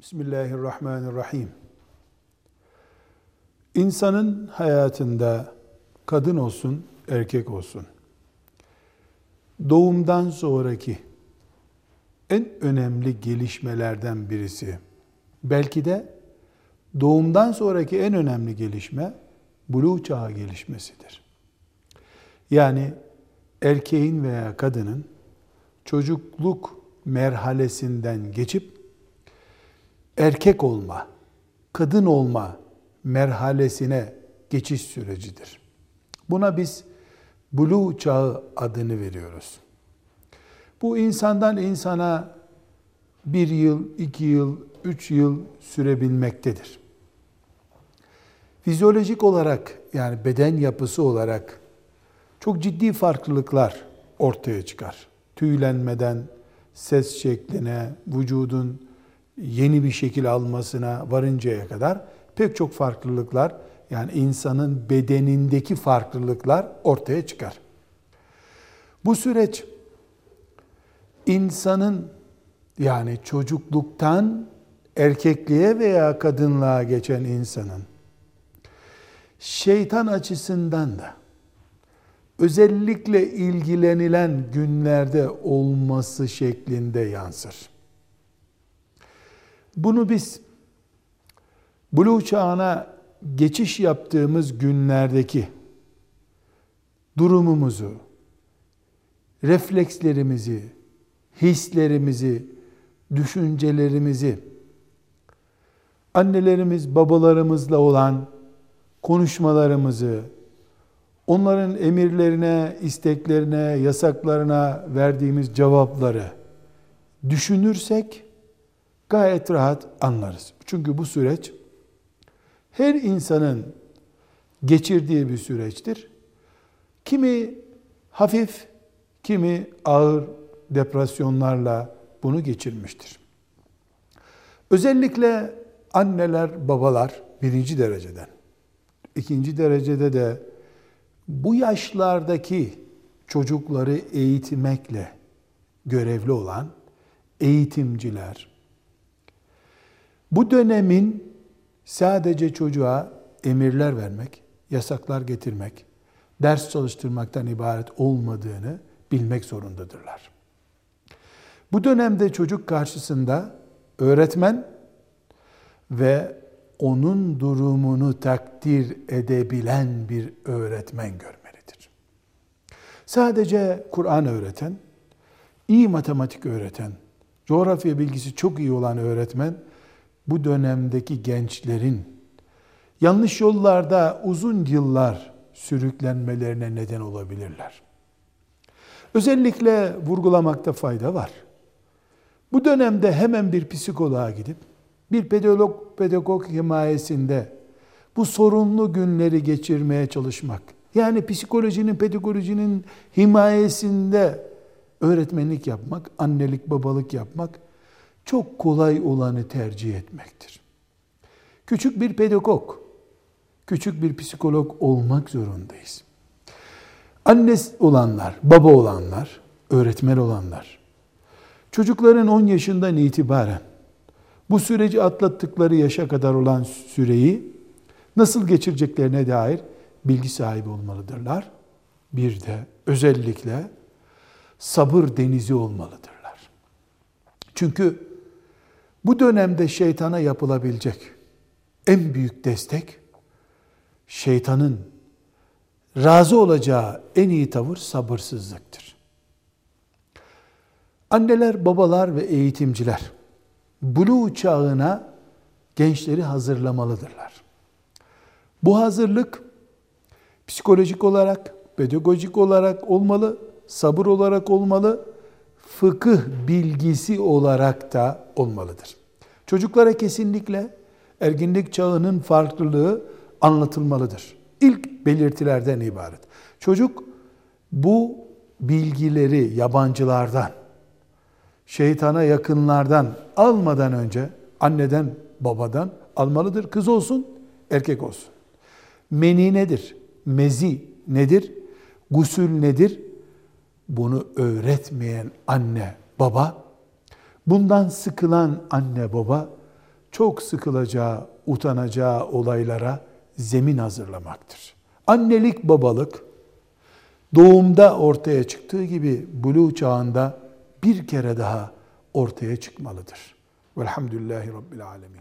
Bismillahirrahmanirrahim. İnsanın hayatında kadın olsun, erkek olsun, doğumdan sonraki en önemli gelişmelerden birisi, belki de doğumdan sonraki en önemli gelişme, buluğ çağı gelişmesidir. Yani erkeğin veya kadının çocukluk merhalesinden geçip erkek olma, kadın olma merhalesine geçiş sürecidir. Buna biz buluğ çağı adını veriyoruz. Bu insandan insana bir yıl, iki yıl, üç yıl sürebilmektedir. Fizyolojik olarak yani beden yapısı olarak çok ciddi farklılıklar ortaya çıkar. Tüylenmeden ses şekline, vücudun yeni bir şekil almasına varıncaya kadar pek çok farklılıklar yani insanın bedenindeki farklılıklar ortaya çıkar. Bu süreç insanın yani çocukluktan erkekliğe veya kadınlığa geçen insanın şeytan açısından da özellikle ilgilenilen günlerde olması şeklinde yansır. Bunu biz Buluğ çağına geçiş yaptığımız günlerdeki durumumuzu, reflekslerimizi, hislerimizi, düşüncelerimizi annelerimiz, babalarımızla olan konuşmalarımızı, onların emirlerine, isteklerine, yasaklarına verdiğimiz cevapları düşünürsek gayet rahat anlarız. Çünkü bu süreç her insanın geçirdiği bir süreçtir. Kimi hafif, kimi ağır depresyonlarla bunu geçirmiştir. Özellikle anneler, babalar birinci dereceden, ikinci derecede de bu yaşlardaki çocukları eğitmekle görevli olan eğitimciler, bu dönemin sadece çocuğa emirler vermek, yasaklar getirmek, ders çalıştırmaktan ibaret olmadığını bilmek zorundadırlar. Bu dönemde çocuk karşısında öğretmen ve onun durumunu takdir edebilen bir öğretmen görmelidir. Sadece Kur'an öğreten, iyi matematik öğreten, coğrafya bilgisi çok iyi olan öğretmen bu dönemdeki gençlerin yanlış yollarda uzun yıllar sürüklenmelerine neden olabilirler. Özellikle vurgulamakta fayda var. Bu dönemde hemen bir psikoloğa gidip bir pedagog pedagog himayesinde bu sorunlu günleri geçirmeye çalışmak. Yani psikolojinin, pedagojinin himayesinde öğretmenlik yapmak, annelik, babalık yapmak çok kolay olanı tercih etmektir. Küçük bir pedagog, küçük bir psikolog olmak zorundayız. Anne olanlar, baba olanlar, öğretmen olanlar, çocukların 10 yaşından itibaren bu süreci atlattıkları yaşa kadar olan süreyi nasıl geçireceklerine dair bilgi sahibi olmalıdırlar. Bir de özellikle sabır denizi olmalıdırlar. Çünkü bu dönemde şeytana yapılabilecek en büyük destek şeytanın razı olacağı en iyi tavır sabırsızlıktır. Anneler, babalar ve eğitimciler buluğ çağına gençleri hazırlamalıdırlar. Bu hazırlık psikolojik olarak, pedagojik olarak olmalı, sabır olarak olmalı, fıkıh bilgisi olarak da olmalıdır. Çocuklara kesinlikle erginlik çağının farklılığı anlatılmalıdır. İlk belirtilerden ibaret. Çocuk bu bilgileri yabancılardan, şeytana yakınlardan almadan önce anneden, babadan almalıdır. Kız olsun, erkek olsun. Meni nedir? Mezi nedir? Gusül nedir? Bunu öğretmeyen anne, baba, bundan sıkılan anne, baba çok sıkılacağı, utanacağı olaylara zemin hazırlamaktır. Annelik, babalık doğumda ortaya çıktığı gibi buluğ çağında bir kere daha ortaya çıkmalıdır. Velhamdülillahi Rabbil Alemin.